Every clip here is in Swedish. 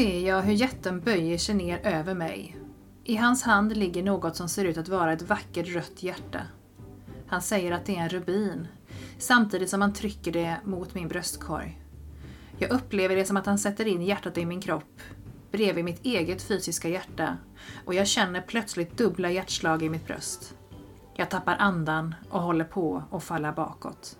Ser jag hur jätten böjer sig ner över mig. I hans hand ligger något som ser ut att vara ett vackert rött hjärta. Han säger att det är en rubin, samtidigt som han trycker det mot min bröstkorg. Jag upplever det som att han sätter in hjärtat i min kropp, bredvid mitt eget fysiska hjärta, och jag känner plötsligt dubbla hjärtslag i mitt bröst. Jag tappar andan och håller på att falla bakåt.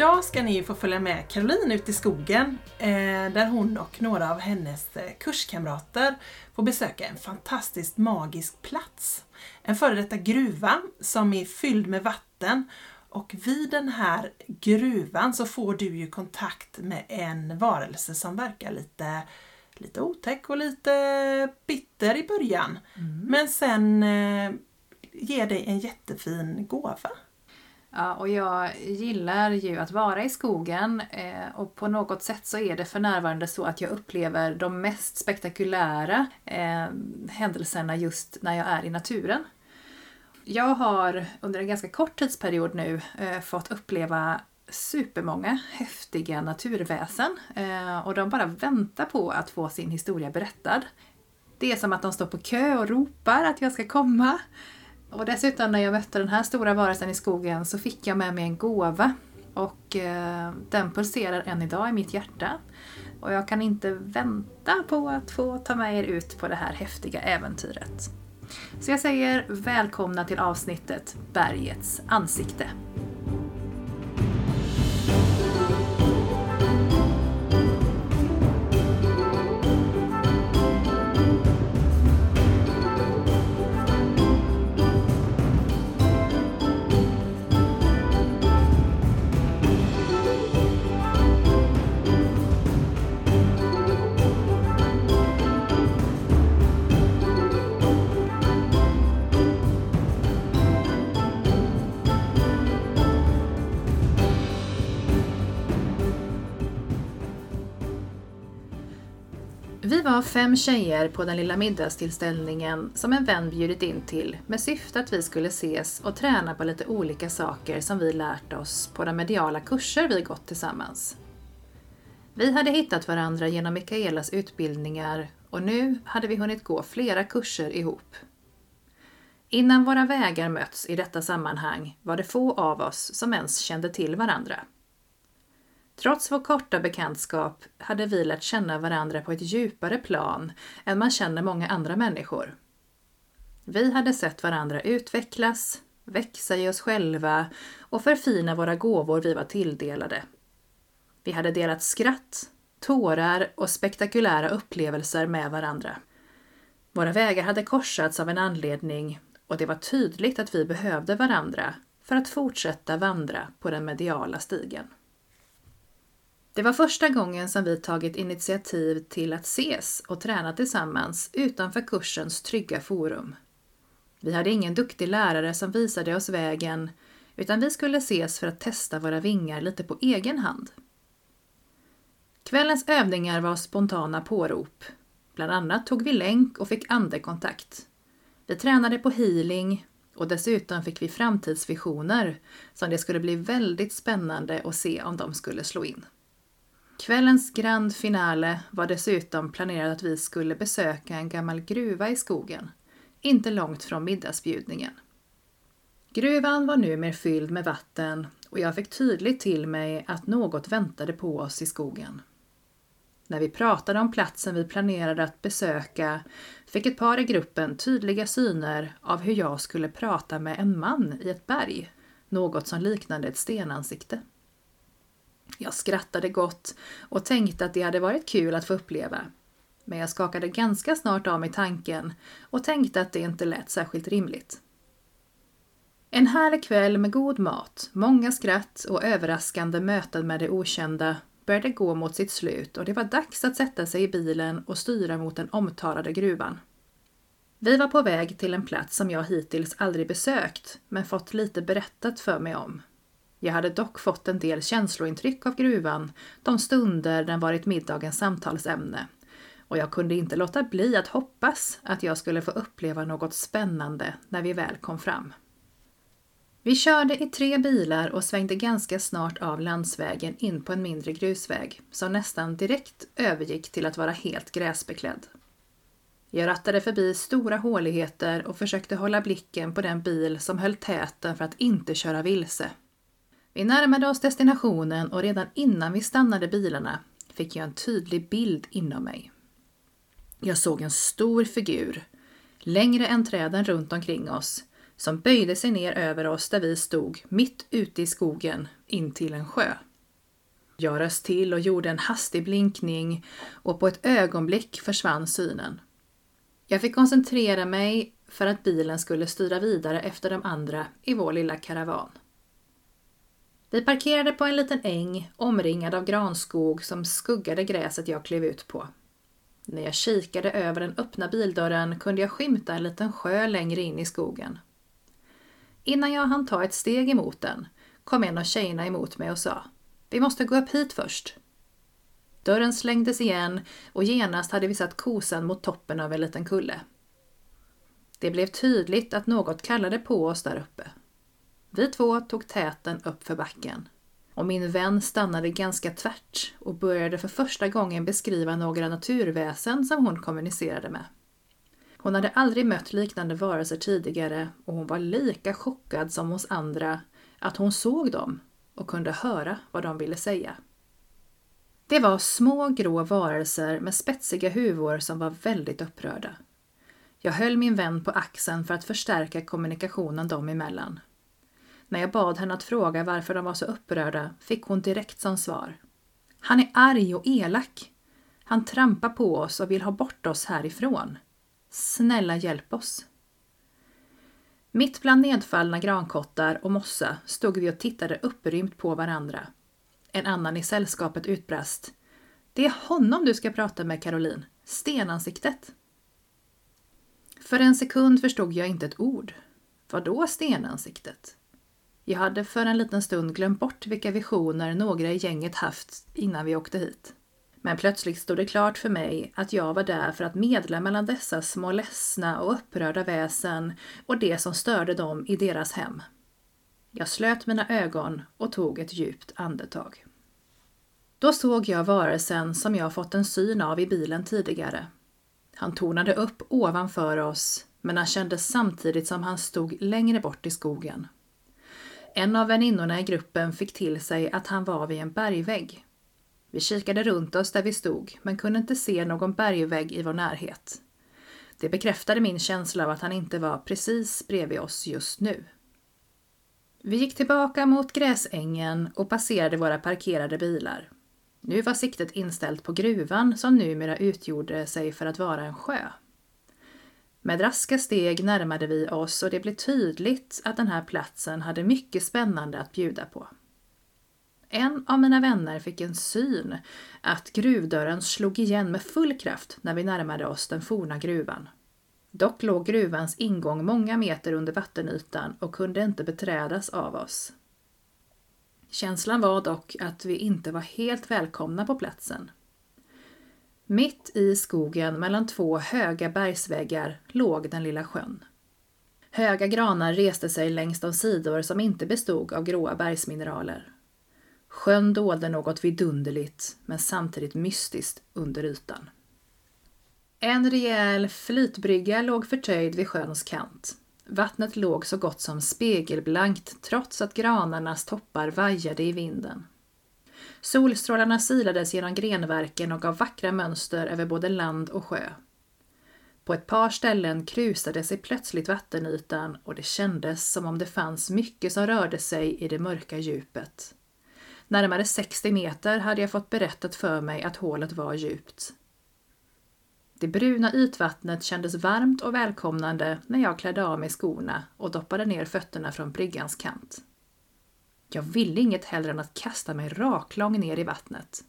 Idag ska ni få följa med Caroline ut i skogen eh, där hon och några av hennes eh, kurskamrater får besöka en fantastiskt magisk plats. En före detta gruva som är fylld med vatten och vid den här gruvan så får du ju kontakt med en varelse som verkar lite, lite otäck och lite bitter i början. Men sen eh, ger dig en jättefin gåva. Ja, och jag gillar ju att vara i skogen eh, och på något sätt så är det för närvarande så att jag upplever de mest spektakulära eh, händelserna just när jag är i naturen. Jag har under en ganska kort tidsperiod nu eh, fått uppleva supermånga häftiga naturväsen eh, och de bara väntar på att få sin historia berättad. Det är som att de står på kö och ropar att jag ska komma. Och dessutom när jag mötte den här stora varelsen i skogen så fick jag med mig en gåva. Och eh, den pulserar än idag i mitt hjärta. Och jag kan inte vänta på att få ta med er ut på det här häftiga äventyret. Så jag säger välkomna till avsnittet Bergets ansikte. Var fem tjejer på den lilla middagstillställningen som en vän bjudit in till med syfte att vi skulle ses och träna på lite olika saker som vi lärt oss på de mediala kurser vi gått tillsammans. Vi hade hittat varandra genom Mikaelas utbildningar och nu hade vi hunnit gå flera kurser ihop. Innan våra vägar möts i detta sammanhang var det få av oss som ens kände till varandra. Trots vår korta bekantskap hade vi lärt känna varandra på ett djupare plan än man känner många andra människor. Vi hade sett varandra utvecklas, växa i oss själva och förfina våra gåvor vi var tilldelade. Vi hade delat skratt, tårar och spektakulära upplevelser med varandra. Våra vägar hade korsats av en anledning och det var tydligt att vi behövde varandra för att fortsätta vandra på den mediala stigen. Det var första gången som vi tagit initiativ till att ses och träna tillsammans utanför kursens trygga forum. Vi hade ingen duktig lärare som visade oss vägen, utan vi skulle ses för att testa våra vingar lite på egen hand. Kvällens övningar var spontana pårop. Bland annat tog vi länk och fick andekontakt. Vi tränade på healing och dessutom fick vi framtidsvisioner som det skulle bli väldigt spännande att se om de skulle slå in. Kvällens grand finale var dessutom planerat att vi skulle besöka en gammal gruva i skogen, inte långt från middagsbjudningen. Gruvan var numera fylld med vatten och jag fick tydligt till mig att något väntade på oss i skogen. När vi pratade om platsen vi planerade att besöka fick ett par i gruppen tydliga syner av hur jag skulle prata med en man i ett berg, något som liknade ett stenansikte. Jag skrattade gott och tänkte att det hade varit kul att få uppleva. Men jag skakade ganska snart av mig tanken och tänkte att det inte lät särskilt rimligt. En härlig kväll med god mat, många skratt och överraskande möten med det okända började gå mot sitt slut och det var dags att sätta sig i bilen och styra mot den omtalade gruvan. Vi var på väg till en plats som jag hittills aldrig besökt men fått lite berättat för mig om. Jag hade dock fått en del känslointryck av gruvan de stunder den varit middagens samtalsämne och jag kunde inte låta bli att hoppas att jag skulle få uppleva något spännande när vi väl kom fram. Vi körde i tre bilar och svängde ganska snart av landsvägen in på en mindre grusväg som nästan direkt övergick till att vara helt gräsbeklädd. Jag rattade förbi stora håligheter och försökte hålla blicken på den bil som höll täten för att inte köra vilse. Vi närmade oss destinationen och redan innan vi stannade bilarna fick jag en tydlig bild inom mig. Jag såg en stor figur, längre än träden runt omkring oss, som böjde sig ner över oss där vi stod mitt ute i skogen in till en sjö. Jag röst till och gjorde en hastig blinkning och på ett ögonblick försvann synen. Jag fick koncentrera mig för att bilen skulle styra vidare efter de andra i vår lilla karavan. Vi parkerade på en liten äng omringad av granskog som skuggade gräset jag klev ut på. När jag kikade över den öppna bildörren kunde jag skymta en liten sjö längre in i skogen. Innan jag hann ta ett steg emot den kom en av tjejerna emot mig och sa Vi måste gå upp hit först. Dörren slängdes igen och genast hade vi satt kosan mot toppen av en liten kulle. Det blev tydligt att något kallade på oss där uppe. Vi två tog täten upp för backen. Och min vän stannade ganska tvärt och började för första gången beskriva några naturväsen som hon kommunicerade med. Hon hade aldrig mött liknande varelser tidigare och hon var lika chockad som oss andra att hon såg dem och kunde höra vad de ville säga. Det var små grå varelser med spetsiga huvor som var väldigt upprörda. Jag höll min vän på axeln för att förstärka kommunikationen dem emellan. När jag bad henne att fråga varför de var så upprörda fick hon direkt som svar. Han är arg och elak. Han trampar på oss och vill ha bort oss härifrån. Snälla hjälp oss. Mitt bland nedfallna grankottar och mossa stod vi och tittade upprymt på varandra. En annan i sällskapet utbrast. Det är honom du ska prata med, Caroline. Stenansiktet. För en sekund förstod jag inte ett ord. Vadå stenansiktet? Jag hade för en liten stund glömt bort vilka visioner några i gänget haft innan vi åkte hit. Men plötsligt stod det klart för mig att jag var där för att medla mellan dessa små ledsna och upprörda väsen och det som störde dem i deras hem. Jag slöt mina ögon och tog ett djupt andetag. Då såg jag varelsen som jag fått en syn av i bilen tidigare. Han tornade upp ovanför oss, men han kändes samtidigt som han stod längre bort i skogen. En av väninnorna i gruppen fick till sig att han var vid en bergvägg. Vi kikade runt oss där vi stod, men kunde inte se någon bergvägg i vår närhet. Det bekräftade min känsla av att han inte var precis bredvid oss just nu. Vi gick tillbaka mot gräsängen och passerade våra parkerade bilar. Nu var siktet inställt på gruvan som numera utgjorde sig för att vara en sjö. Med raska steg närmade vi oss och det blev tydligt att den här platsen hade mycket spännande att bjuda på. En av mina vänner fick en syn att gruvdörren slog igen med full kraft när vi närmade oss den forna gruvan. Dock låg gruvans ingång många meter under vattenytan och kunde inte beträdas av oss. Känslan var dock att vi inte var helt välkomna på platsen. Mitt i skogen mellan två höga bergsväggar låg den lilla sjön. Höga granar reste sig längs de sidor som inte bestod av gråa bergsmineraler. Sjön dolde något vidunderligt men samtidigt mystiskt under ytan. En rejäl flytbrygga låg förtöjd vid sjöns kant. Vattnet låg så gott som spegelblankt trots att granarnas toppar vajade i vinden. Solstrålarna silades genom grenverken och gav vackra mönster över både land och sjö. På ett par ställen krusade sig plötsligt vattenytan och det kändes som om det fanns mycket som rörde sig i det mörka djupet. Närmare 60 meter hade jag fått berättat för mig att hålet var djupt. Det bruna ytvattnet kändes varmt och välkomnande när jag klädde av mig skorna och doppade ner fötterna från bryggans kant. Jag ville inget hellre än att kasta mig raklång ner i vattnet.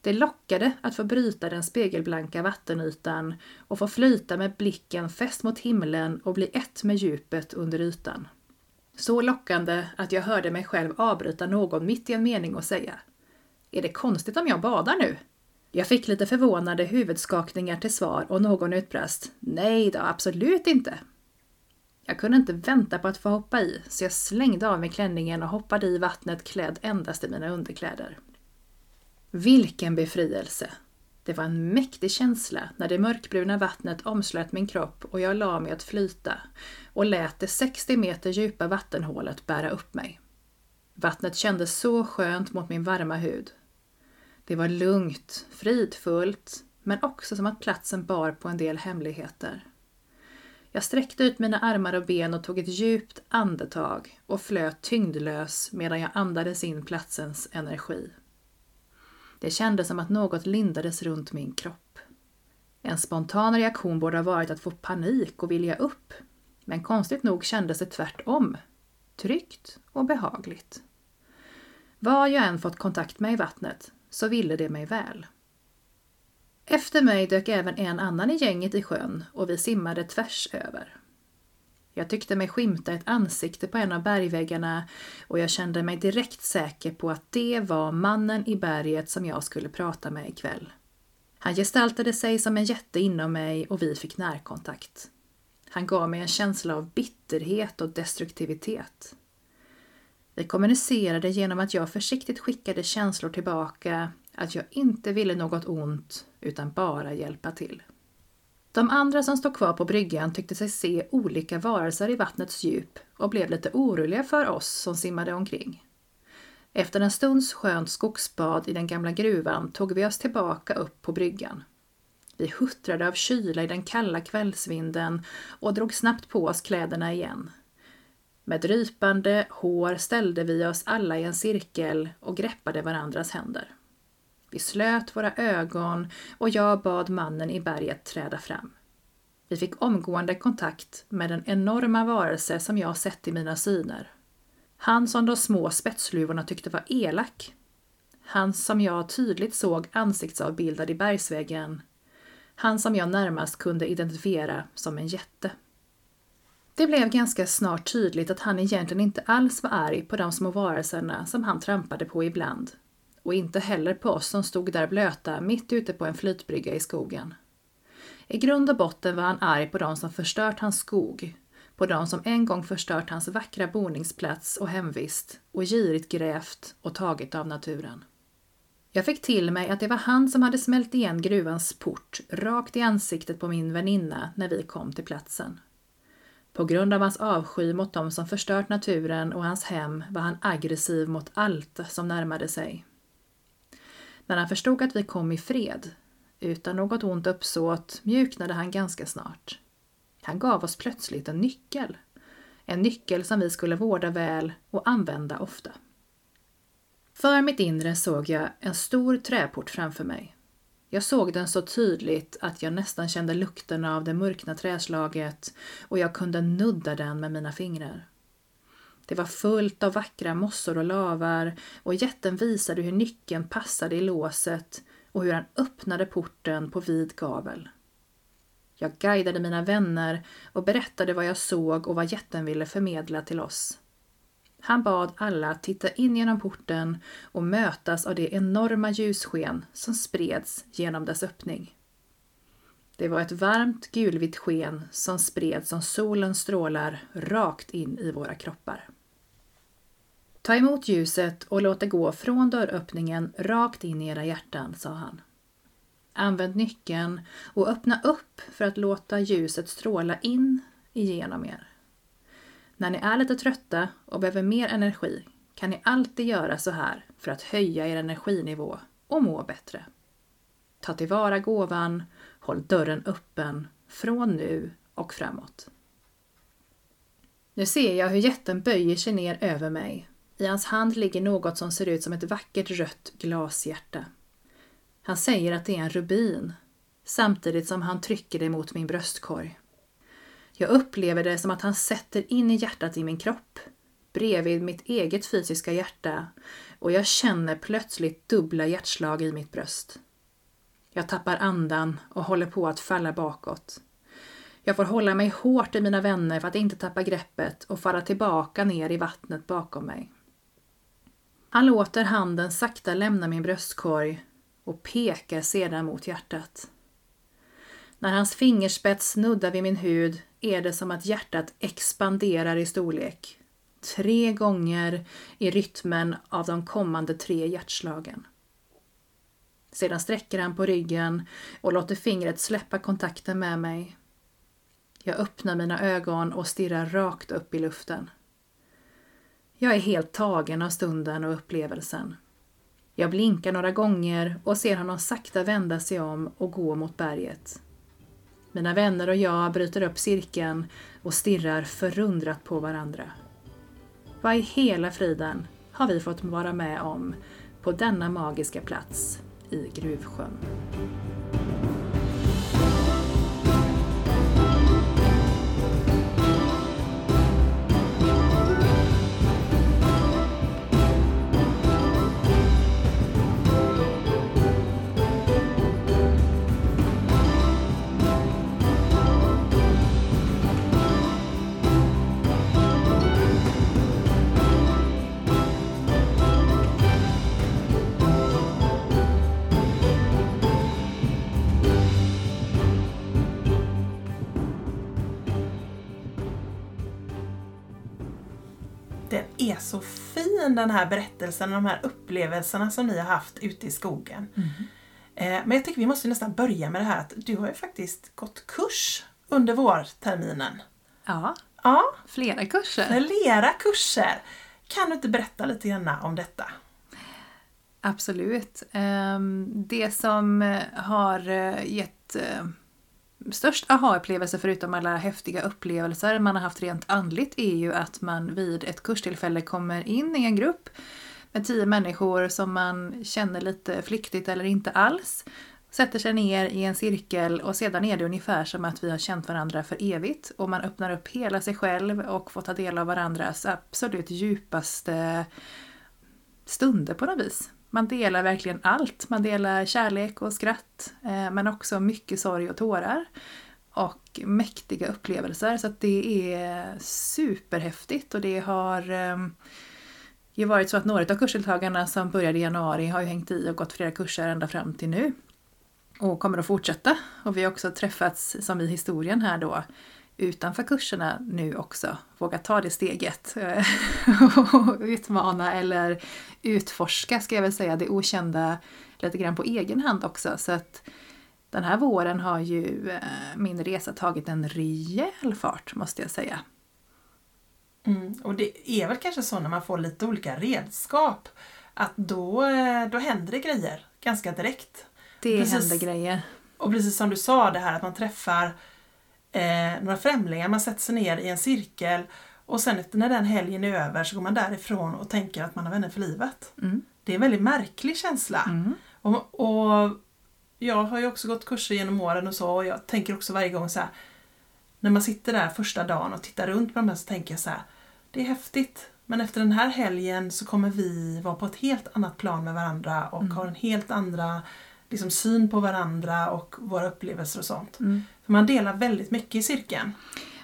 Det lockade att få bryta den spegelblanka vattenytan och få flyta med blicken fäst mot himlen och bli ett med djupet under ytan. Så lockande att jag hörde mig själv avbryta någon mitt i en mening och säga Är det konstigt om jag badar nu? Jag fick lite förvånade huvudskakningar till svar och någon utbrast Nej då, absolut inte. Jag kunde inte vänta på att få hoppa i, så jag slängde av mig klänningen och hoppade i vattnet klädd endast i mina underkläder. Vilken befrielse! Det var en mäktig känsla när det mörkbruna vattnet omslöt min kropp och jag la mig att flyta och lät det 60 meter djupa vattenhålet bära upp mig. Vattnet kändes så skönt mot min varma hud. Det var lugnt, fridfullt, men också som att platsen bar på en del hemligheter. Jag sträckte ut mina armar och ben och tog ett djupt andetag och flöt tyngdlös medan jag andades in platsens energi. Det kändes som att något lindades runt min kropp. En spontan reaktion borde ha varit att få panik och vilja upp, men konstigt nog kändes det tvärtom. Tryggt och behagligt. Var jag än fått kontakt med i vattnet så ville det mig väl. Efter mig dök även en annan i gänget i sjön och vi simmade tvärs över. Jag tyckte mig skymta ett ansikte på en av bergväggarna och jag kände mig direkt säker på att det var mannen i berget som jag skulle prata med ikväll. Han gestaltade sig som en jätte inom mig och vi fick närkontakt. Han gav mig en känsla av bitterhet och destruktivitet. Vi kommunicerade genom att jag försiktigt skickade känslor tillbaka att jag inte ville något ont utan bara hjälpa till. De andra som stod kvar på bryggan tyckte sig se olika varelser i vattnets djup och blev lite oroliga för oss som simmade omkring. Efter en stunds skönt skogsbad i den gamla gruvan tog vi oss tillbaka upp på bryggan. Vi huttrade av kyla i den kalla kvällsvinden och drog snabbt på oss kläderna igen. Med drypande hår ställde vi oss alla i en cirkel och greppade varandras händer. Vi slöt våra ögon och jag bad mannen i berget träda fram. Vi fick omgående kontakt med den enorma varelse som jag sett i mina syner. Han som de små spetsluvorna tyckte var elak. Han som jag tydligt såg ansiktsavbildad i bergsväggen. Han som jag närmast kunde identifiera som en jätte. Det blev ganska snart tydligt att han egentligen inte alls var arg på de små varelserna som han trampade på ibland och inte heller på oss som stod där blöta mitt ute på en flytbrygga i skogen. I grund och botten var han arg på de som förstört hans skog, på de som en gång förstört hans vackra boningsplats och hemvist och girigt grävt och tagit av naturen. Jag fick till mig att det var han som hade smält igen gruvans port rakt i ansiktet på min väninna när vi kom till platsen. På grund av hans avsky mot de som förstört naturen och hans hem var han aggressiv mot allt som närmade sig. När han förstod att vi kom i fred, utan något ont uppsåt, mjuknade han ganska snart. Han gav oss plötsligt en nyckel. En nyckel som vi skulle vårda väl och använda ofta. För mitt inre såg jag en stor träport framför mig. Jag såg den så tydligt att jag nästan kände lukten av det mörkna träslaget och jag kunde nudda den med mina fingrar. Det var fullt av vackra mossor och lavar och jätten visade hur nyckeln passade i låset och hur han öppnade porten på vid gavel. Jag guidade mina vänner och berättade vad jag såg och vad jätten ville förmedla till oss. Han bad alla att titta in genom porten och mötas av det enorma ljussken som spreds genom dess öppning. Det var ett varmt gulvitt sken som spreds som solens strålar rakt in i våra kroppar. Ta emot ljuset och låt det gå från dörröppningen rakt in i era hjärtan, sa han. Använd nyckeln och öppna upp för att låta ljuset stråla in igenom er. När ni är lite trötta och behöver mer energi kan ni alltid göra så här för att höja er energinivå och må bättre. Ta tillvara gåvan, håll dörren öppen från nu och framåt. Nu ser jag hur jätten böjer sig ner över mig. I hans hand ligger något som ser ut som ett vackert rött glashjärta. Han säger att det är en rubin, samtidigt som han trycker det mot min bröstkorg. Jag upplever det som att han sätter in i hjärtat i min kropp, bredvid mitt eget fysiska hjärta och jag känner plötsligt dubbla hjärtslag i mitt bröst. Jag tappar andan och håller på att falla bakåt. Jag får hålla mig hårt i mina vänner för att inte tappa greppet och falla tillbaka ner i vattnet bakom mig. Han låter handen sakta lämna min bröstkorg och pekar sedan mot hjärtat. När hans fingerspets snuddar vid min hud är det som att hjärtat expanderar i storlek. Tre gånger i rytmen av de kommande tre hjärtslagen. Sedan sträcker han på ryggen och låter fingret släppa kontakten med mig. Jag öppnar mina ögon och stirrar rakt upp i luften. Jag är helt tagen av stunden och upplevelsen. Jag blinkar några gånger och ser honom sakta vända sig om och gå mot berget. Mina vänner och jag bryter upp cirkeln och stirrar förundrat på varandra. Vad i hela friden har vi fått vara med om på denna magiska plats i Gruvsjön? Är så fin den här berättelsen, de här upplevelserna som ni har haft ute i skogen. Eh, Men jag tycker vi måste nästan börja med det här att du har ju faktiskt gått kurs under vårterminen. Ja, Ja, flera kurser. flera kurser. Kan du inte berätta lite grann om detta? Absolut. Ehm, Det som har eh, gett eh, störst aha-upplevelse förutom alla häftiga upplevelser man har haft rent andligt är ju att man vid ett kurstillfälle kommer in i en grupp med tio människor som man känner lite flyktigt eller inte alls. Sätter sig ner i en cirkel och sedan är det ungefär som att vi har känt varandra för evigt och man öppnar upp hela sig själv och får ta del av varandras absolut djupaste stunder på något vis. Man delar verkligen allt. Man delar kärlek och skratt, eh, men också mycket sorg och tårar. Och mäktiga upplevelser. Så att det är superhäftigt och det har eh, ju varit så att några av kursdeltagarna som började i januari har ju hängt i och gått flera kurser ända fram till nu. Och kommer att fortsätta. Och vi har också träffats, som i historien här då, utanför kurserna nu också. Våga ta det steget eh, och utmana eller utforska, ska jag väl säga, det okända lite grann på egen hand också. Så att den här våren har ju eh, min resa tagit en rejäl fart, måste jag säga. Mm. Och det är väl kanske så när man får lite olika redskap att då, eh, då händer det grejer ganska direkt. Det Precis. händer grejer. Och precis som du sa det här att man träffar eh, några främlingar, man sätter sig ner i en cirkel och sen när den helgen är över så går man därifrån och tänker att man har vänner för livet. Mm. Det är en väldigt märklig känsla. Mm. Och, och jag har ju också gått kurser genom åren och så och jag tänker också varje gång så här när man sitter där första dagen och tittar runt på de här så tänker jag så här det är häftigt men efter den här helgen så kommer vi vara på ett helt annat plan med varandra och Mm. har en helt andra liksom, syn på varandra och våra upplevelser och sånt. Mm. För man delar väldigt mycket i cirkeln.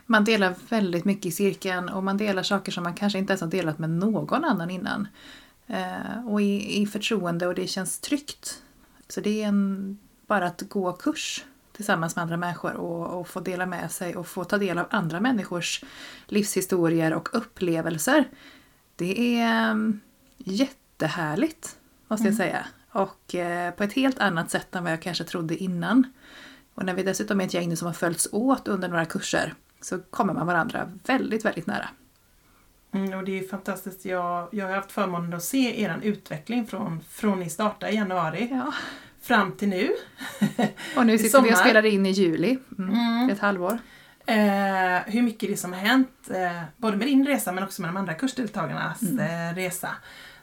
Man delar väldigt mycket i cirkeln och man delar saker som man kanske inte ens har delat med någon annan innan. Eh, och i, i förtroende och det känns tryggt. Så det är en, bara att gå kurs tillsammans med andra människor och, och få dela med sig och få ta del av andra människors livshistorier och upplevelser. Det är um, jättehärligt, måste jag säga. Och eh, på ett helt annat sätt än vad jag kanske trodde innan. Och när vi dessutom är ett gäng som har följts åt under några kurser så kommer man varandra väldigt, väldigt nära. Mm, och det är fantastiskt. Jag, jag har haft förmånen att se er utveckling från, från ni startade i januari Ja. fram till nu. Och nu sitter vi och spelar in i juli, mm, Mm. ett halvår. Eh, hur mycket det som har hänt, eh, både med din resa men också med de andra kursdeltagarnas eh, resa.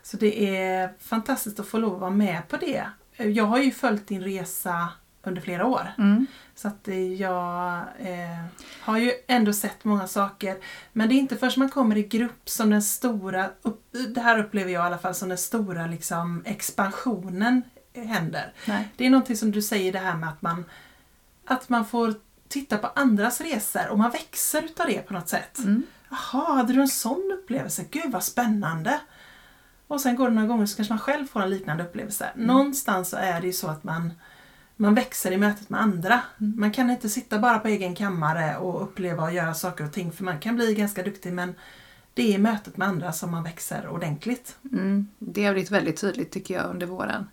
Så det är fantastiskt att få lov att vara med på det. Jag har ju följt din resa under flera år. Mm. Så att eh, jag eh, har ju ändå sett många saker. Men det är inte först man kommer i grupp som den stora, upp, det här upplever jag i alla fall som den stora liksom, expansionen händer. Nej. Det är någonting som du säger det här med att man, att man får titta på andras resor och man växer utav det på något sätt. Mm. Jaha, hade du en sån upplevelse? Gud vad spännande! Och sen går det några gånger så kanske man själv får en liknande upplevelse. Någonstans så är det ju så att man, man växer i mötet med andra. Man kan inte sitta bara på egen kammare och uppleva och göra saker och ting för man kan bli ganska duktig men det är i mötet med andra som man växer ordentligt. Mm. Det har blivit väldigt tydligt tycker jag under våren.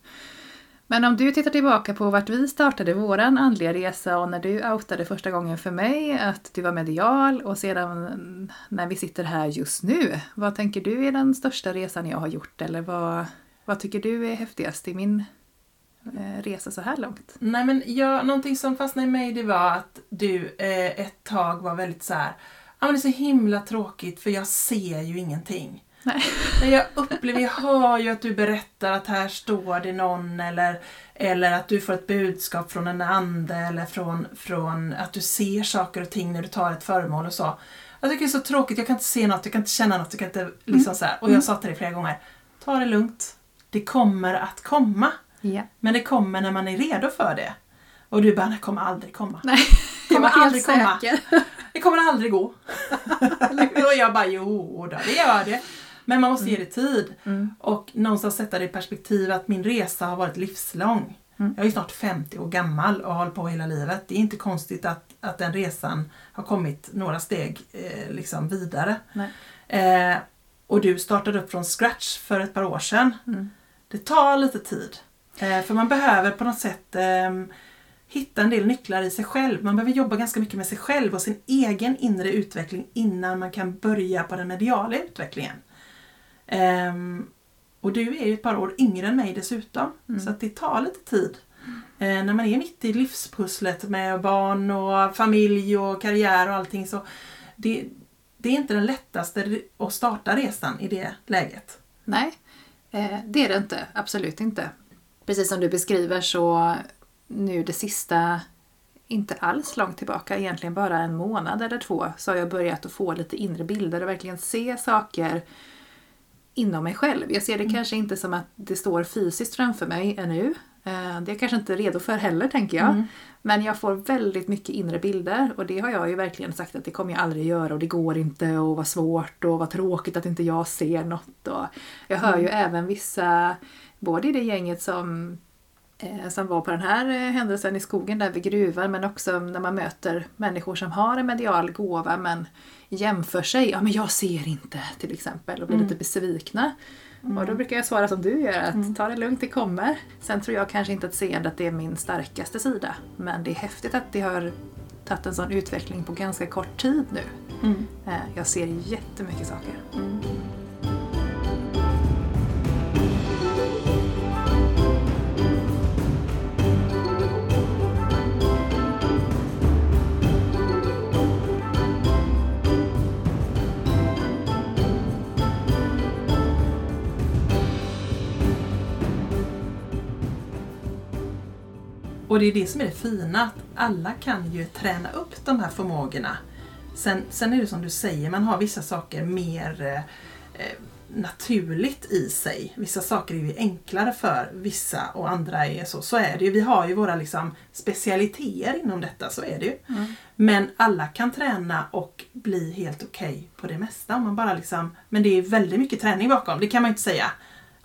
Men om du tittar tillbaka på vart vi startade våran andliga resa och när du outade första gången för mig att du var medial och sedan när vi sitter här just nu. Vad tänker du är den största resan jag har gjort eller vad, vad tycker du är häftigast i min eh, resa så här långt? Nej men jag, någonting som fastnade i mig det var att du eh, ett tag var väldigt så här. Ja men det är så himla tråkigt för jag ser ju ingenting. Nej. Men jag upplever, jag hör ju att du berättar att här står det någon eller, eller att du får ett budskap från en ande eller från, från att du ser saker och ting när du tar ett föremål och så. Jag tycker det är så tråkigt, jag kan inte se något, jag kan inte känna något, jag kan inte liksom så här. Och jag sa till dig flera gånger, ta det lugnt. Det kommer att komma. Ja. Men det kommer när man är redo för det. Och du bara, det kommer aldrig komma. Nej, kommer aldrig komma. säker. Det kommer aldrig gå. och jag bara, jo då, det gör det. Men man måste ge det tid. Mm. Och någonstans sätta det i perspektiv att min resa har varit livslång. Mm. Jag är snart 50 år gammal och har hållit på hela livet. Det är inte konstigt att, att den resan har kommit några steg eh, liksom vidare. Eh, och du startade upp från scratch för ett par år sedan. Mm. Det tar lite tid. Eh, för man behöver på något sätt ehm, hitta en del nycklar i sig själv. Man behöver jobba ganska mycket med sig själv och sin egen inre utveckling innan man kan börja på den mediala utvecklingen. Ehm, och du är ju ett par år yngre än mig dessutom, Mm. så det tar lite tid. Eh, när man är mitt i livspusslet med barn och familj och karriär och allting så det, det är inte den lättaste att starta resan i det läget. Nej, eh, det är det inte. Absolut inte. Precis som du beskriver så nu det sista, inte alls långt tillbaka, egentligen bara en månad eller två, så har jag börjat att få lite inre bilder och verkligen se saker inom mig själv. Jag ser det kanske inte som att det står fysiskt framför mig ännu. Eh, Det är jag kanske inte redo för heller tänker jag. Mm. Men jag får väldigt mycket inre bilder och det har jag ju verkligen sagt att det kommer jag aldrig göra och det går inte och vad svårt och vad tråkigt att inte jag ser något. Och jag hör ju även vissa, både i det gänget som, som var på den här eh, händelsen i skogen där vid gruvan men också när man möter människor som har en medial gåva men jämför sig, ja men jag ser inte till exempel och blir lite besvikna. Och då brukar jag svara som du gör, att ta det lugnt, det kommer. Sen tror jag kanske inte att seendet är min starkaste sida. Men det är häftigt att det har tagit en sån utveckling på ganska kort tid nu. Mm. Eh, Jag ser jättemycket saker. Och det är det som är det fina, att alla kan ju träna upp de här förmågorna. Sen, sen är det som du säger, man har vissa saker mer eh, eh, naturligt i sig. Vissa saker är ju enklare för vissa och andra är så. Så är det ju. Vi har ju våra liksom specialiteter inom detta, så är det ju. Mm. Men alla kan träna och bli helt okej på det mesta. Om man bara liksom, men det är väldigt mycket träning bakom, det kan man ju inte säga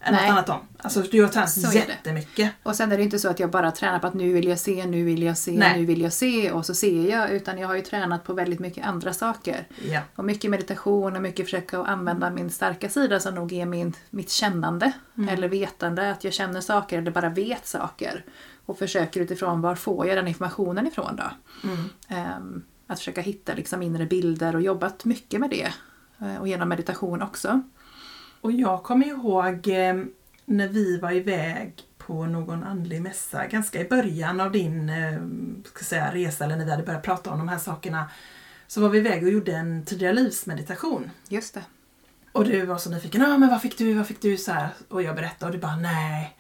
än något Nej. annat om. Alltså du har tränat Så jättemycket. Och sen är det inte så att jag bara tränar på att nu vill jag se, nu vill jag se, Nej. nu vill jag se och så ser jag. Utan jag har ju tränat på väldigt mycket andra saker. Ja. Och mycket meditation och mycket försöka att använda min starka sida som nog är min, mitt kännande. Eller vetande, att jag känner saker eller bara vet saker. Och försöker utifrån var får jag den informationen ifrån då. Mm. Ehm, att försöka hitta liksom inre bilder och jobbat mycket med det. Eh, Och genom meditation också. Och jag kommer ihåg eh, när vi var iväg på någon andlig mässa ganska i början av din eh, ska säga, resa eller när vi hade börjat prata om de här sakerna. Så var vi iväg och gjorde en tidigare livsmeditation. Just det. Och du var så nyfiken, ah, men vad fick du, vad fick du? Så här. Och jag berättade och du bara, nej.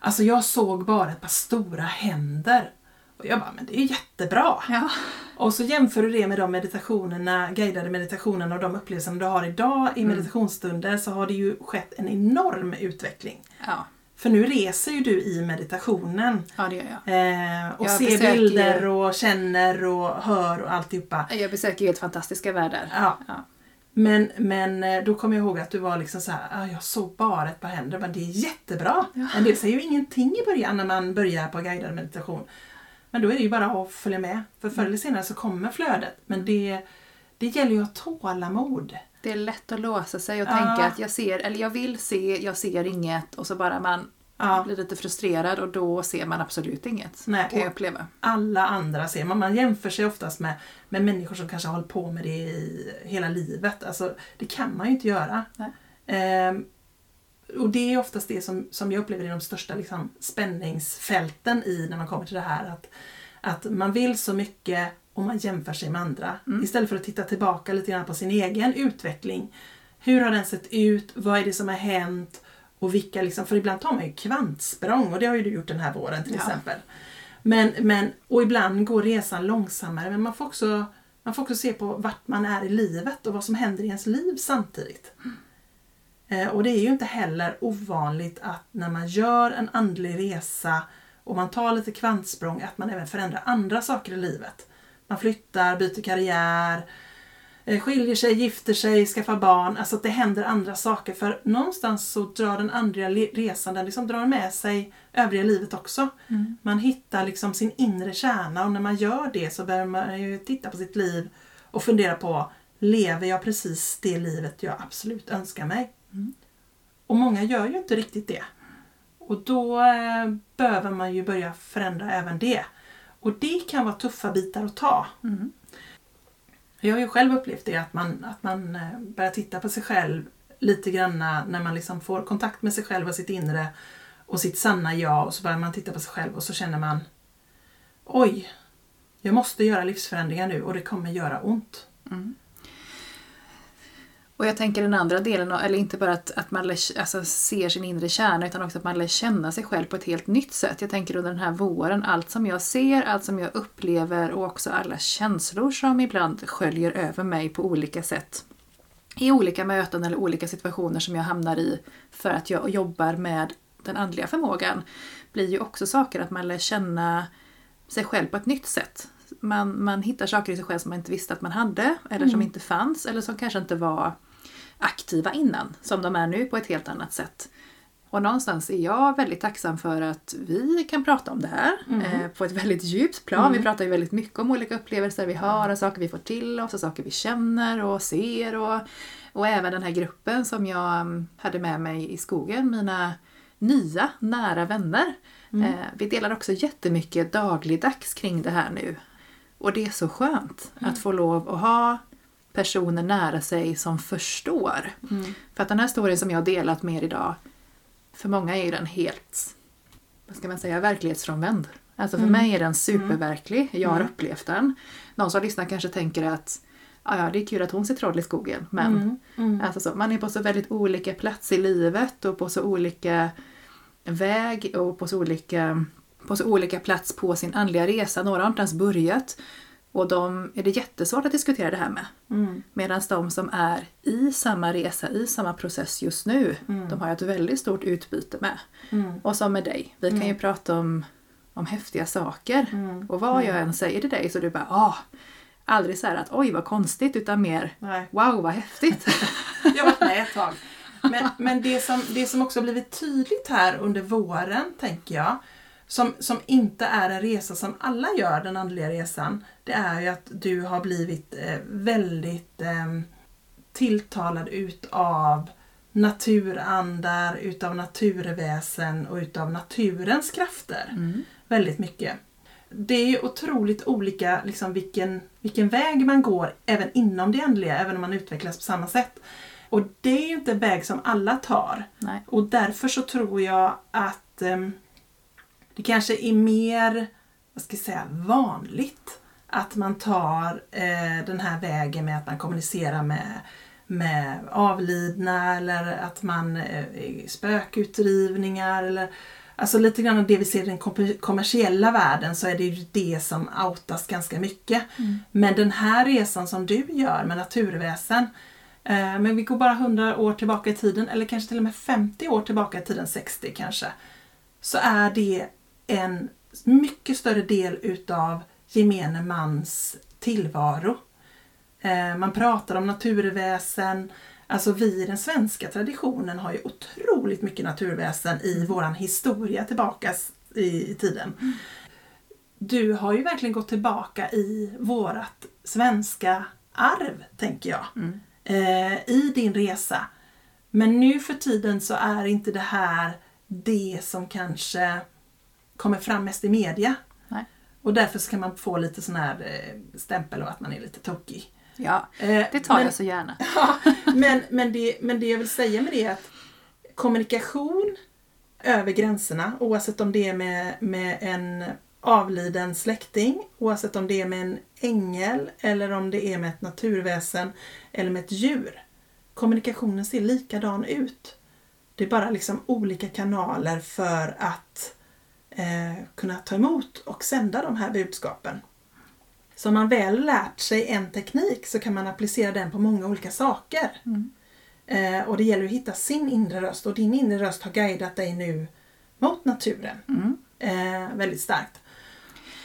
Alltså jag såg bara ett par stora händer. Och jag bara, men det är ju jättebra. Ja. Och så jämför du det med de meditationerna, guidade meditationerna och de upplevelserna du har idag i meditationsstunder så har det ju skett en enorm utveckling. Ja, För nu reser ju du i meditationen ja det gör jag. eh, och Jag ser besöker- bilder och känner och hör och alltihopa. Jag besöker ju helt fantastiska världar. Ja. Ja. Men, men eh, då kommer jag ihåg att du var liksom så här, ah, jag såg bara ett par händer, men det är jättebra. Men det säger ju ingenting i början när man börjar på guidad meditation. Men då är det ju bara att följa med, för förr eller senare så kommer flödet. Men det, det gäller ju att ha tålamod. Det är lätt att låsa sig och Ja. tänka att jag ser, eller jag vill se, jag ser inget och så bara man Ja. blir lite frustrerad och då ser man absolut inget. Nej, kan jag uppleva. Alla andra ser man. Man jämför sig oftast med, med människor som kanske har hållit på med det i hela livet. Alltså, det kan man ju inte göra. Ehm, och det är oftast det som, som jag upplever är de största liksom, spänningsfälten i när man kommer till det här. Att, att man vill så mycket och man jämför sig med andra. Istället för att titta tillbaka lite grann på sin egen utveckling. Hur har den sett ut? Vad är det som har hänt? Och vilka liksom, för ibland tar man ju kvantsprång och det har ju du gjort den här våren till Ja. exempel. Men, men, och ibland går resan långsammare men man får, också, man får också se på vart man är i livet och vad som händer i ens liv samtidigt. Eh, och det är ju inte heller ovanligt att när man gör en andlig resa och man tar lite kvantsprång att man även förändrar andra saker i livet. Man flyttar, byter karriär, eh, skiljer sig, gifter sig, skaffar barn. Alltså att det händer andra saker. För någonstans så drar den le- resan, den liksom drar med sig övriga livet också. Man hittar liksom sin inre kärna och när man gör det så börjar man ju titta på sitt liv och fundera på Lever jag precis det livet jag absolut önskar mig? Och många gör ju inte riktigt det. Och då eh, behöver man ju börja förändra även det. Och det kan vara tuffa bitar att ta. Mm. Jag har ju själv upplevt det att man, att man eh, börjar titta på sig själv lite grann när man liksom får kontakt med sig själv och sitt inre och sitt sanna jag och så börjar man titta på sig själv och så känner man Oj, jag måste göra livsförändringar nu och det kommer göra ont. Och jag tänker den andra delen, eller inte bara att, att man lär, alltså, ser sin inre kärna utan också att man lär känna sig själv på ett helt nytt sätt. Jag tänker under den här våren, allt som jag ser, allt som jag upplever och också alla känslor som ibland sköljer över mig på olika sätt. I olika möten eller olika situationer som jag hamnar i för att jag jobbar med den andliga förmågan blir ju också saker att man lär känna sig själv på ett nytt sätt. Man, man hittar saker i sig själv som man inte visste att man hade eller som inte fanns eller som kanske inte var aktiva innan, som de är nu på ett helt annat sätt. Och någonstans är jag väldigt tacksam för att vi kan prata om det här eh, på ett väldigt djupt plan. Vi pratar ju väldigt mycket om olika upplevelser vi har och saker vi får till oss och saker vi känner och ser. Och, och även den här gruppen som jag mm, hade med mig i skogen, mina nya nära vänner. Eh, vi delar också jättemycket dagligdags kring det här nu. Och det är så skönt att få lov att ha personer nära sig som förstår. För att den här storyn som jag har delat med er idag, för många är den helt, vad ska man säga, verklighetsfrånvänd. Alltså för mig är den superverklig, jag har upplevt den. Någon som lyssnar kanske tänker att "Ah, ja, det är kul att hon ser troll i skogen, men Alltså så, man är på så väldigt olika plats i livet och på så olika väg och på så olika, på så olika plats på sin andliga resa. Några har inte ens börjat. Och de är det jättesvårt att diskutera det här med. Mm. Medan de som är i samma resa, i samma process just nu, de har jag ett väldigt stort utbyte med. Mm. Och som med dig, vi kan ju prata om, om häftiga saker. Mm. Och vad jag än säger till dig så du bara ah, aldrig så här att oj vad konstigt utan mer Nej. wow vad häftigt. Jag har varit med ett tag. Men, men det, som, det som också blivit tydligt här under våren, tänker jag, som, som inte är en resa som alla gör, den andliga resan, det är ju att du har blivit eh, väldigt eh, tilltalad utav naturandar, utav naturväsen och utav naturens krafter. Väldigt mycket. Det är otroligt olika liksom, vilken, vilken väg man går även inom det andliga, även om man utvecklas på samma sätt. Och det är ju inte en väg som alla tar. Nej. Och därför så tror jag att ehm, det kanske är mer, vad ska jag säga, vanligt att man tar eh, den här vägen med att man kommunicerar med, med avlidna eller att man eh, spökutdrivningar eller Alltså lite grann av det vi ser i den kom- kommersiella världen så är det ju det som outas ganska mycket. Men den här resan som du gör med naturväsen Eh, Men vi går bara 100 år tillbaka i tiden, eller kanske till och med 50 år tillbaka i tiden, 60 kanske. Så är det en mycket större del utav gemene mans tillvaro. Eh, Man pratar om naturväsen, alltså vi i den svenska traditionen har ju otroligt mycket naturväsen i våran historia tillbaka i, tiden. Du har ju verkligen gått tillbaka i vårat svenska arv, tänker jag eh, i din resa. Men nu för tiden så är inte det här det som kanske kommer fram mest i media. Nej. Och därför så kan man få lite sån här eh, stämpel av att man är lite tokig. Ja, Eh, det tar men, jag så gärna. Ja, men, men, det, men det jag vill säga med det är att kommunikation över gränserna, oavsett om det är med, med en avliden släkting, oavsett om det är med en ängel eller om det är med ett naturväsen eller med ett djur. Kommunikationen ser likadan ut. Det är bara liksom olika kanaler för att eh, kunna ta emot och sända de här budskapen. Så om man väl lärt sig en teknik så kan man applicera den på många olika saker. Eh, och det gäller att hitta sin inre röst och din inre röst har guidat dig nu mot naturen. Eh, väldigt starkt.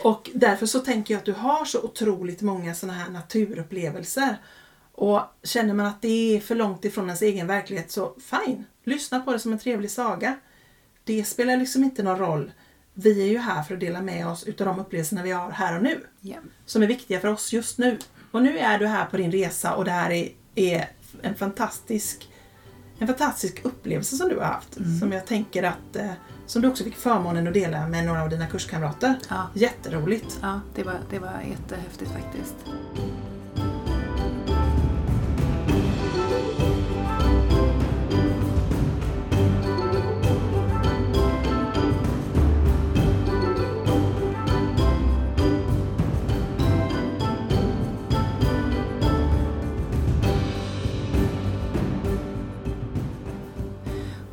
Och därför så tänker jag att du har så otroligt många sådana här naturupplevelser. Och känner man att det är för långt ifrån ens egen verklighet så fine, lyssna på det som en trevlig saga. Det spelar liksom inte någon roll. Vi är ju här för att dela med oss utav de upplevelserna vi har här och nu Ja. som är viktiga för oss just nu. Och nu är du här på din resa och det här är, är en fantastisk en fantastisk upplevelse som du har haft. Som jag tänker att eh, som du också fick förmånen att dela med några av dina kurskamrater. Ja. Jätteroligt. Ja, det var, det var jättehäftigt faktiskt.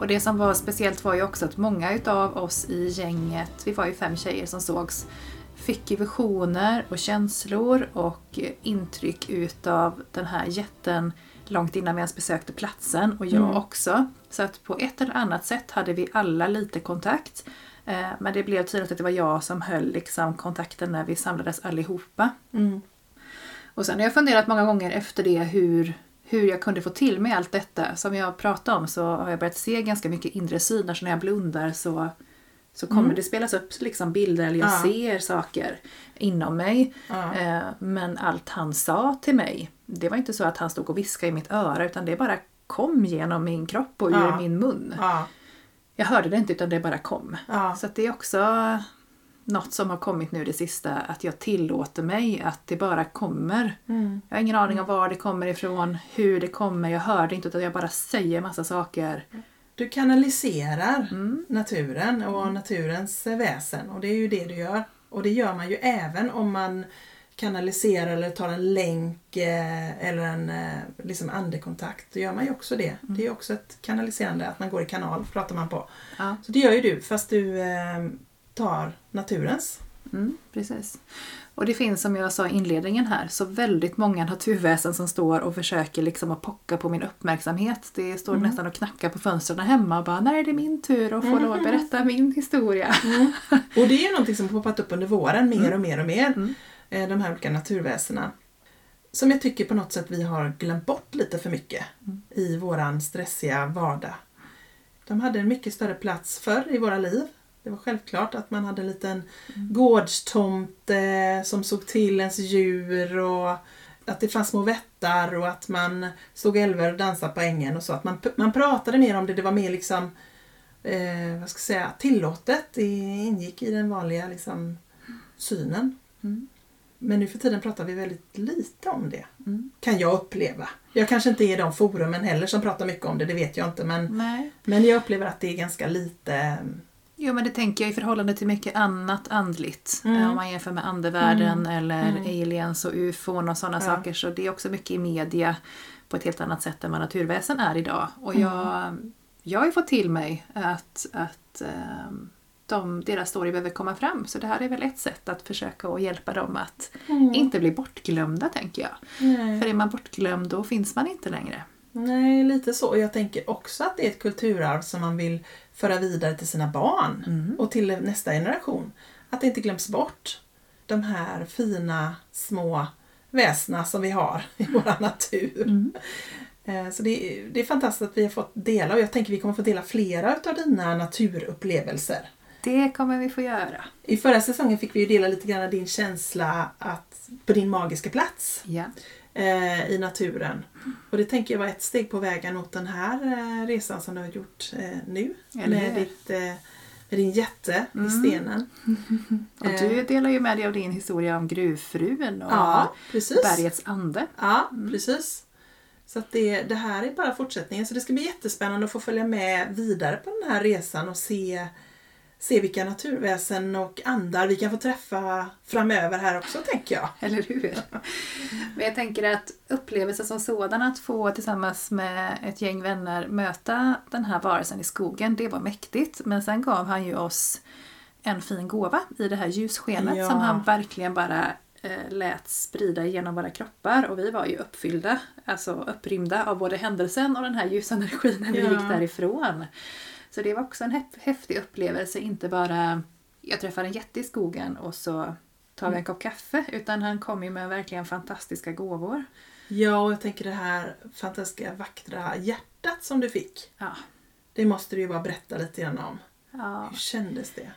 Och det som var speciellt var ju också att många utav oss i gänget, vi var ju fem tjejer som sågs, fick ju visioner och känslor och intryck utav den här jätten långt innan vi ens besökte platsen och jag också. Så att på ett eller annat sätt hade vi alla lite kontakt. Eh, Men det blev tydligt att det var jag som höll liksom kontakten när vi samlades allihopa. Mm. Och sen har jag funderat många gånger efter det hur, hur jag kunde få till mig allt detta. Som jag pratade om så har jag börjat se ganska mycket inre syner så när jag blundar så, så kommer det spelas upp liksom bilder eller jag Ja. ser saker inom mig. Ja. Eh, Men allt han sa till mig, det var inte så att han stod och viskade i mitt öra utan det bara kom genom min kropp och ur Ja. min mun. Ja. Jag hörde det inte utan det bara kom. Så det är också något som har kommit nu det sista, att jag tillåter mig att det bara kommer. Mm. Jag har ingen aning om var det kommer ifrån, hur det kommer, jag hör det inte utan jag bara säger massa saker. Du kanaliserar Mm. naturen och naturens väsen och det är ju det du gör. Och det gör man ju även om man kanaliserar eller tar en länk eh, eller en eh, liksom andekontakt. Då gör man ju också det. Mm. Det är också ett kanaliserande, att man går i kanal pratar man på. Ja. Så det gör ju du fast du eh, tar naturens Mm, precis. Och det finns som jag sa i inledningen här så väldigt många naturväsen som står och försöker liksom att pocka på min uppmärksamhet. Det står Mm. nästan och knackar på fönstren hemma och bara när är det min tur att få lov att berätta min historia. Och det är ju någonting som har poppat upp under våren mer Mm. och mer och mer. Mm. Eh, De här olika naturväsena. Som jag tycker på något sätt vi har glömt bort lite för mycket Mm. i våran stressiga vardag. De hade en mycket större plats förr i våra liv. Det var självklart att man hade en liten Mm. gårdstomte som såg till ens djur och att det fanns små vättar och att man såg älvar och dansade på ängen och så. Att man, man pratade mer om det, det var mer liksom eh, vad ska jag säga, tillåtet. Det ingick i den vanliga liksom, synen. Mm. Men nu för tiden pratar vi väldigt lite om det. Mm. Kan jag uppleva. Jag kanske inte är i de forumen heller som pratar mycket om det, det vet jag inte. Men, Nej. men jag upplever att det är ganska lite... Jo men det tänker jag i förhållande till mycket annat andligt. Mm. Eh, Om man jämför med andevärlden Mm. eller Mm. aliens och ufon och sådana Ja. saker. Så det är också mycket i media på ett helt annat sätt än vad naturväsen är idag. Och Mm. jag, jag har ju fått till mig att, att ehm, de, deras story behöver komma fram. Så det här är väl ett sätt att försöka att hjälpa dem att inte bli bortglömda tänker jag. Nej. För är man bortglömd då finns man inte längre. Nej, lite så. Jag tänker också att det är ett kulturarv som man vill föra vidare till sina barn Mm. och till nästa generation. Att det inte glöms bort. De här fina små väsna som vi har i vår natur. Mm. Eh, Så det är, det är fantastiskt att vi har fått dela och jag tänker vi kommer få dela flera av dina naturupplevelser. Det kommer vi få göra. I förra säsongen fick vi ju dela lite grann din känsla att, på din magiska plats Ja. Eh, i naturen. Och det tänker jag var ett steg på vägen mot den här eh, resan som du har gjort eh, nu. Eller Med, hur? ditt, eh, med din jätte Mm. i stenen. Och Eh. du delar ju med dig av din historia om gruvfrun och Ja, bergets ande. Ja, precis. Så att det, det här är bara fortsättningen. Så det ska bli jättespännande att få följa med vidare på den här resan och se, se vilka naturväsen och andar vi kan få träffa framöver här också, tänker jag. Eller hur? Men jag tänker att upplevelsen som sådan, att få tillsammans med ett gäng vänner möta den här varelsen i skogen, det var mäktigt. Men sen gav han ju oss en fin gåva i det här ljusskenet Ja. som han verkligen bara eh, lät sprida genom våra kroppar och vi var ju uppfyllda, alltså upprymda av både händelsen och den här ljusenergin när vi Ja. gick därifrån. Så det var också en häf- häftig upplevelse, inte bara jag träffar en jätte i skogen och så tar vi en kopp kaffe, utan han kom ju med verkligen fantastiska gåvor. Ja, och jag tänker det här fantastiska, vackra hjärtat som du fick. Ja. Det måste du ju bara berätta lite grann om. Ja. Hur kändes det?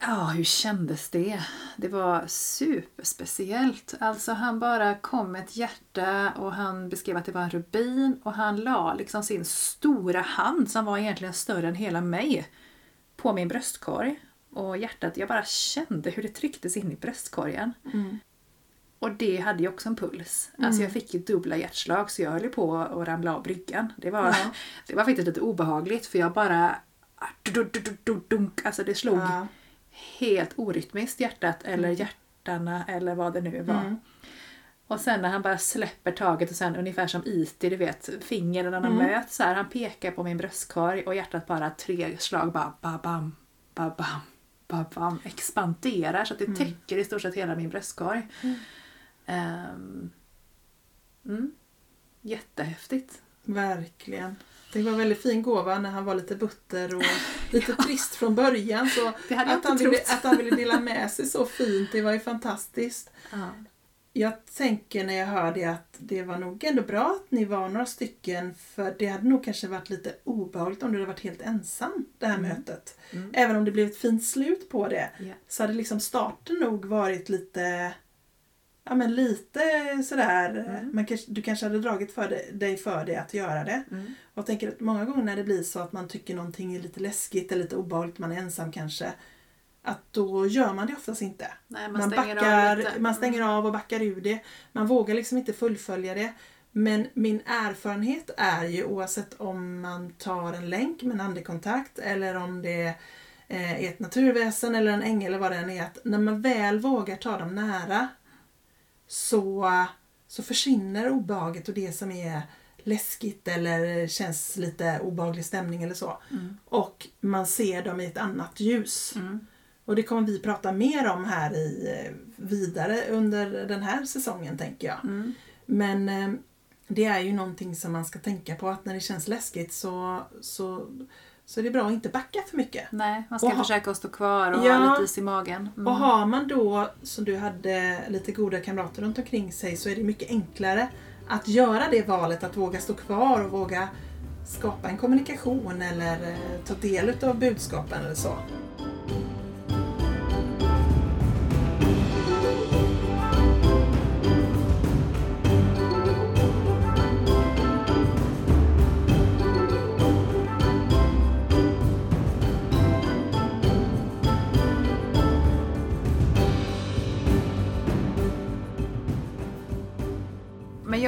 Ja, hur kändes det? Det var superspeciellt. Alltså han bara kom med ett hjärta och han beskrev att det var en rubin och han la liksom sin stora hand som var egentligen större än hela mig på min bröstkorg. Och hjärtat, jag bara kände hur det trycktes in i bröstkorgen. Och det hade ju också en puls. Alltså jag fick ju dubbla hjärtslag så jag höll på att ramla av bryggan. Det var, Ja. det var faktiskt lite obehagligt för jag bara... dunk, Alltså det slog Ja. Helt orytmiskt hjärtat eller hjärtarna eller vad det nu var. Mm. Och sen när han bara släpper taget och sen ungefär som IT, du vet, fingrarna Mm. möts så här. Han pekar på min bröstkorg och hjärtat bara tre slag bara ba-bam, ba-bam, ba-bam expanderar så att det Mm. täcker i stort sett hela min bröstkorg. Ehm, mm. Jättehäftigt. Verkligen. Det var en väldigt fin gåva när han var lite butter och lite trist från början. Så att, han ville, att han ville dela med sig så fint, det var ju fantastiskt. Ja. Jag tänker när jag hör det att det var nog ändå bra att ni var några stycken för det hade nog kanske varit lite obehagligt om du hade varit helt ensam det här mötet. Mm. Även om det blev ett fint slut på det Ja. så hade liksom starten nog varit lite Ja men lite sådär, Mm. man kanske, du kanske hade dragit för det, dig för det att göra det. Mm. Och jag tänker att många gånger när det blir så att man tycker någonting är lite läskigt eller lite obehagligt, man är ensam kanske. Att då gör man det oftast inte. Nej, man, Man, stänger backar, av lite. Mm. man stänger av och backar ur det. Man vågar liksom inte fullfölja det. Men min erfarenhet är ju oavsett om man tar en länk med en andekontakt eller om det eh, är ett naturväsen eller en ängel eller vad det än är. Att när man väl vågar ta dem nära så, så försvinner obehaget och det som är läskigt eller känns lite obehaglig stämning eller så. Mm. Och man ser dem i ett annat ljus. Mm. Och det kommer vi prata mer om här i eh, vidare under den här säsongen tänker jag. Mm. Men eh, det är ju någonting som man ska tänka på att när det känns läskigt så, så, så är det bra att inte backa för mycket. Nej, man ska Och ha- försöka att stå kvar och Ja. ha lite is i magen. Mm. Och har man då, som du hade, lite goda kamrater runt omkring sig så är det mycket enklare att göra det valet, att våga stå kvar och våga skapa en kommunikation eller eh, ta del av budskapen eller så.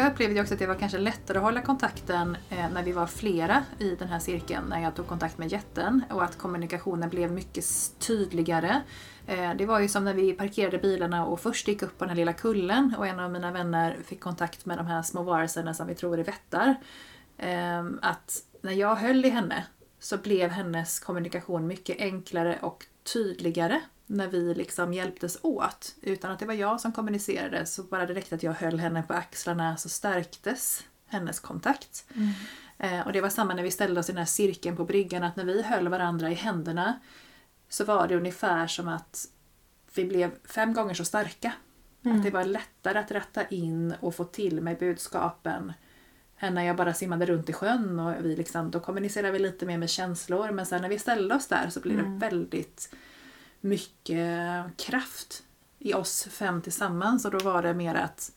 Jag upplevde också att det var kanske lättare att hålla kontakten eh, när vi var flera i den här cirkeln, när jag tog kontakt med jätten och att kommunikationen blev mycket tydligare. Eh, det var ju som när vi parkerade bilarna och först gick upp på den här lilla kullen och en av mina vänner fick kontakt med de här små varelserna som vi tror är vättar. Eh, att när jag höll i henne så blev hennes kommunikation mycket enklare och tydligare när vi liksom hjälptes åt. Utan att det var jag som kommunicerade så bara räckte att jag höll henne på axlarna så stärktes hennes kontakt. Eh, och det var samma när vi ställde oss i den här cirkeln på bryggan att när vi höll varandra i händerna så var det ungefär som att vi blev fem gånger så starka. Att det var lättare att rätta in och få till mig budskapen än när jag bara simmade runt i sjön och vi liksom, då kommunicerade vi lite mer med känslor men sen när vi ställde oss där så blev det väldigt mycket kraft i oss fem tillsammans och då var det mer att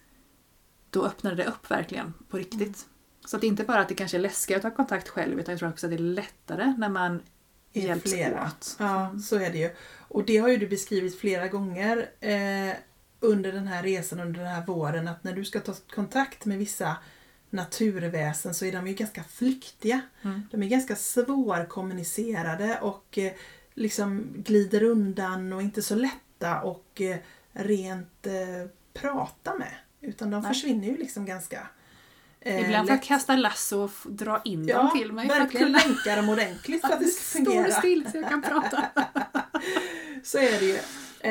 då öppnade det upp verkligen på riktigt. Så att det är inte bara att det kanske är läskigt att ta kontakt själv utan jag tror också att det är lättare när man är hjälps flera. åt. Ja, så är det ju. Och det har ju du beskrivit flera gånger eh, under den här resan, under den här våren, att när du ska ta kontakt med vissa naturväsen så är de ju ganska flyktiga. Mm. De är ganska svårkommunicerade och eh, liksom glider undan och inte så lätta och eh, rent eh, prata med. Utan de Nej. försvinner ju liksom ganska eh, Ibland får jag kasta lasso och dra in Ja, dem till mig verkligen länka dem ordentligt för att det ska fungera. still så jag kan prata. Så är det ju.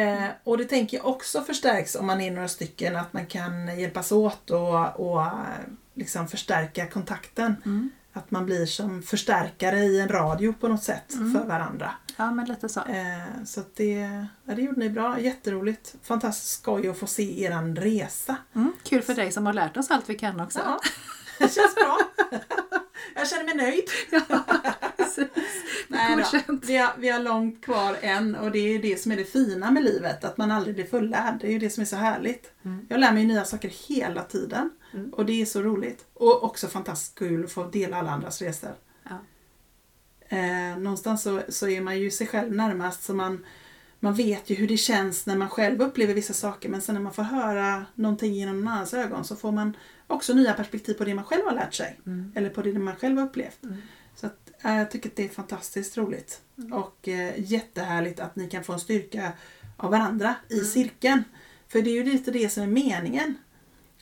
Eh, och det tänker jag också förstärks om man är några stycken, att man kan hjälpas åt och, och eh, liksom förstärka kontakten. Mm. Att man blir som förstärkare i en radio på något sätt Mm. för varandra. Ja, men lite så. Eh, så det, ja, det gjorde ni bra, jätteroligt. Fantastiskt skoj att få se eran resa. Mm. Kul för dig som har lärt oss allt vi kan också. Ja, det känns bra. Jag känner mig nöjd. Precis. Nej då, vi, har, vi har långt kvar än och det är det som är det fina med livet, att man aldrig blir fullärd. Det är ju det som är så härligt. Mm. Jag lär mig nya saker hela tiden Mm. och det är så roligt. Och också fantastiskt kul att få dela alla andras resor. Ja. Eh, någonstans så, så är man ju sig själv närmast så man, man vet ju hur det känns när man själv upplever vissa saker men sen när man får höra någonting genom någon annans ögon så får man också nya perspektiv på det man själv har lärt sig. Mm. Eller på det man själv har upplevt. Mm. Så att, eh, jag tycker att det är fantastiskt roligt. Och eh, jättehärligt att ni kan få en styrka av varandra i Mm. cirkeln. För det är ju lite det som är meningen.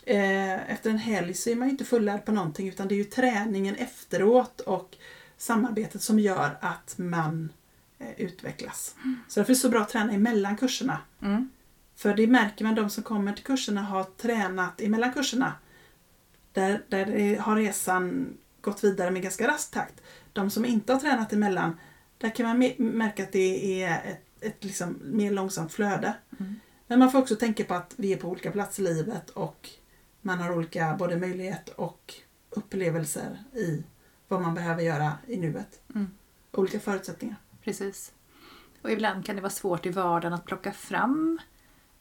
Eh, efter en helg så är man ju inte fullärd på någonting utan det är ju träningen efteråt och samarbetet som gör att man eh, utvecklas. Så därför är det så bra att träna emellan kurserna. Mm. För det märker man, de som kommer till kurserna har tränat emellan kurserna. Där, där har resan gått vidare med ganska rask takt. De som inte har tränat emellan, där kan man märka att det är ett, ett liksom mer långsamt flöde. Mm. Men man får också tänka på att vi är på olika platser i livet och man har olika både möjlighet och upplevelser i vad man behöver göra i nuet. Mm. Olika förutsättningar. Precis. Och ibland kan det vara svårt i vardagen att plocka fram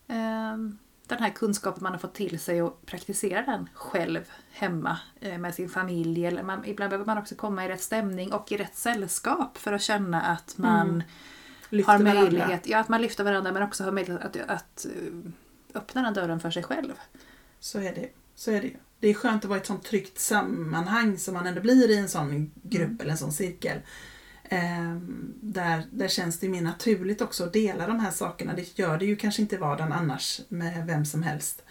ehm, den här kunskapen man har fått till sig och praktisera den själv hemma eh, med sin familj. Eller man, ibland behöver man också komma i rätt stämning och i rätt sällskap för att känna att man Mm. Lyfter har varandra. möjlighet, ja, att man lyfter varandra men också har möjlighet att, att eh, öppna den dörren för sig själv. Så är det. Så är det ju. Det är skönt att vara i ett sånt tryggt sammanhang som man ändå blir i en sån grupp Mm. eller en sån cirkel. Ehm, där, där känns det mer naturligt också att dela de här sakerna. Det gör det ju kanske inte i vardagen annars med vem som helst.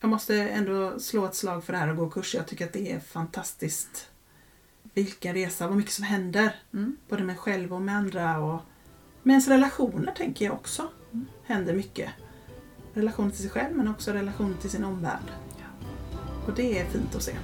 Jag måste ändå slå ett slag för det här och gå kurser. Jag tycker att det är fantastiskt. Vilken resa, vad mycket som händer. Mm. Både med själv och med andra. Och Med ens relationer tänker jag också händer mycket. Relation till sig själv men också relation till sin omvärld. Och det är fint att se.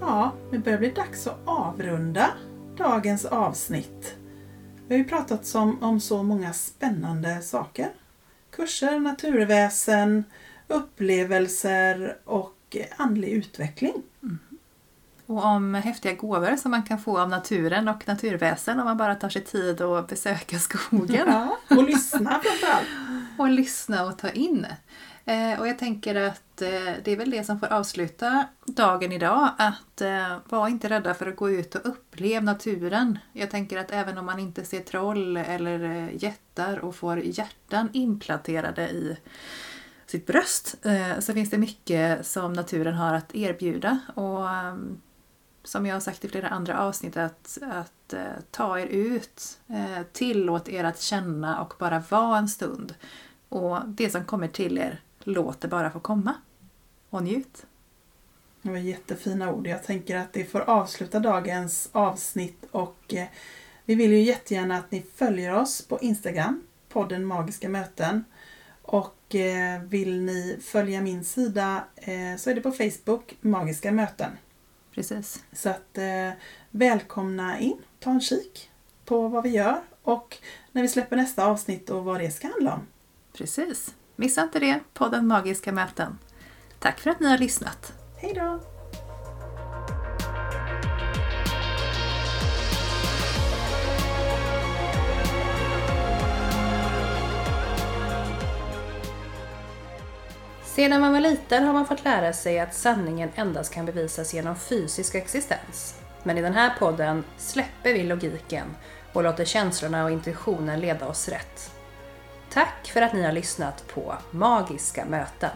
Ja, det börjar bli dags att avrunda dagens avsnitt. Vi har ju pratat om, om så många spännande saker. Kurser, naturväsen, upplevelser och andlig utveckling. Och om häftiga gåvor som man kan få av naturen och naturväsen om man bara tar sig tid att besöka skogen. Ja, och lyssna framförallt. och lyssna och ta in. Eh, och jag tänker att eh, det är väl det som får avsluta dagen idag. Att eh, var inte rädda för att gå ut och uppleva naturen. Jag tänker att även om man inte ser troll eller jättar och får hjärtan implanterade i sitt bröst så finns det mycket som naturen har att erbjuda. Och som jag har sagt i flera andra avsnitt att, att ta er ut, tillåt er att känna och bara vara en stund. Och det som kommer till er, låt det bara få komma. Och njut. Det var jättefina ord. Jag tänker att det får avsluta dagens avsnitt och eh, vi vill ju jättegärna att ni följer oss på Instagram, podden Magiska möten. Och eh, vill ni följa min sida eh, så är det på Facebook, Magiska möten. Precis. Så att välkomna in, ta en kik på vad vi gör och när vi släpper nästa avsnitt och vad det ska handla om. Precis. Missa inte det, podden Magiska möten. Tack för att ni har lyssnat. Hej då! Sedan man var liten har man fått lära sig att sanningen endast kan bevisas genom fysisk existens. Men i den här podden släpper vi logiken och låter känslorna och intuitionen leda oss rätt. Tack för att ni har lyssnat på Magiska möten.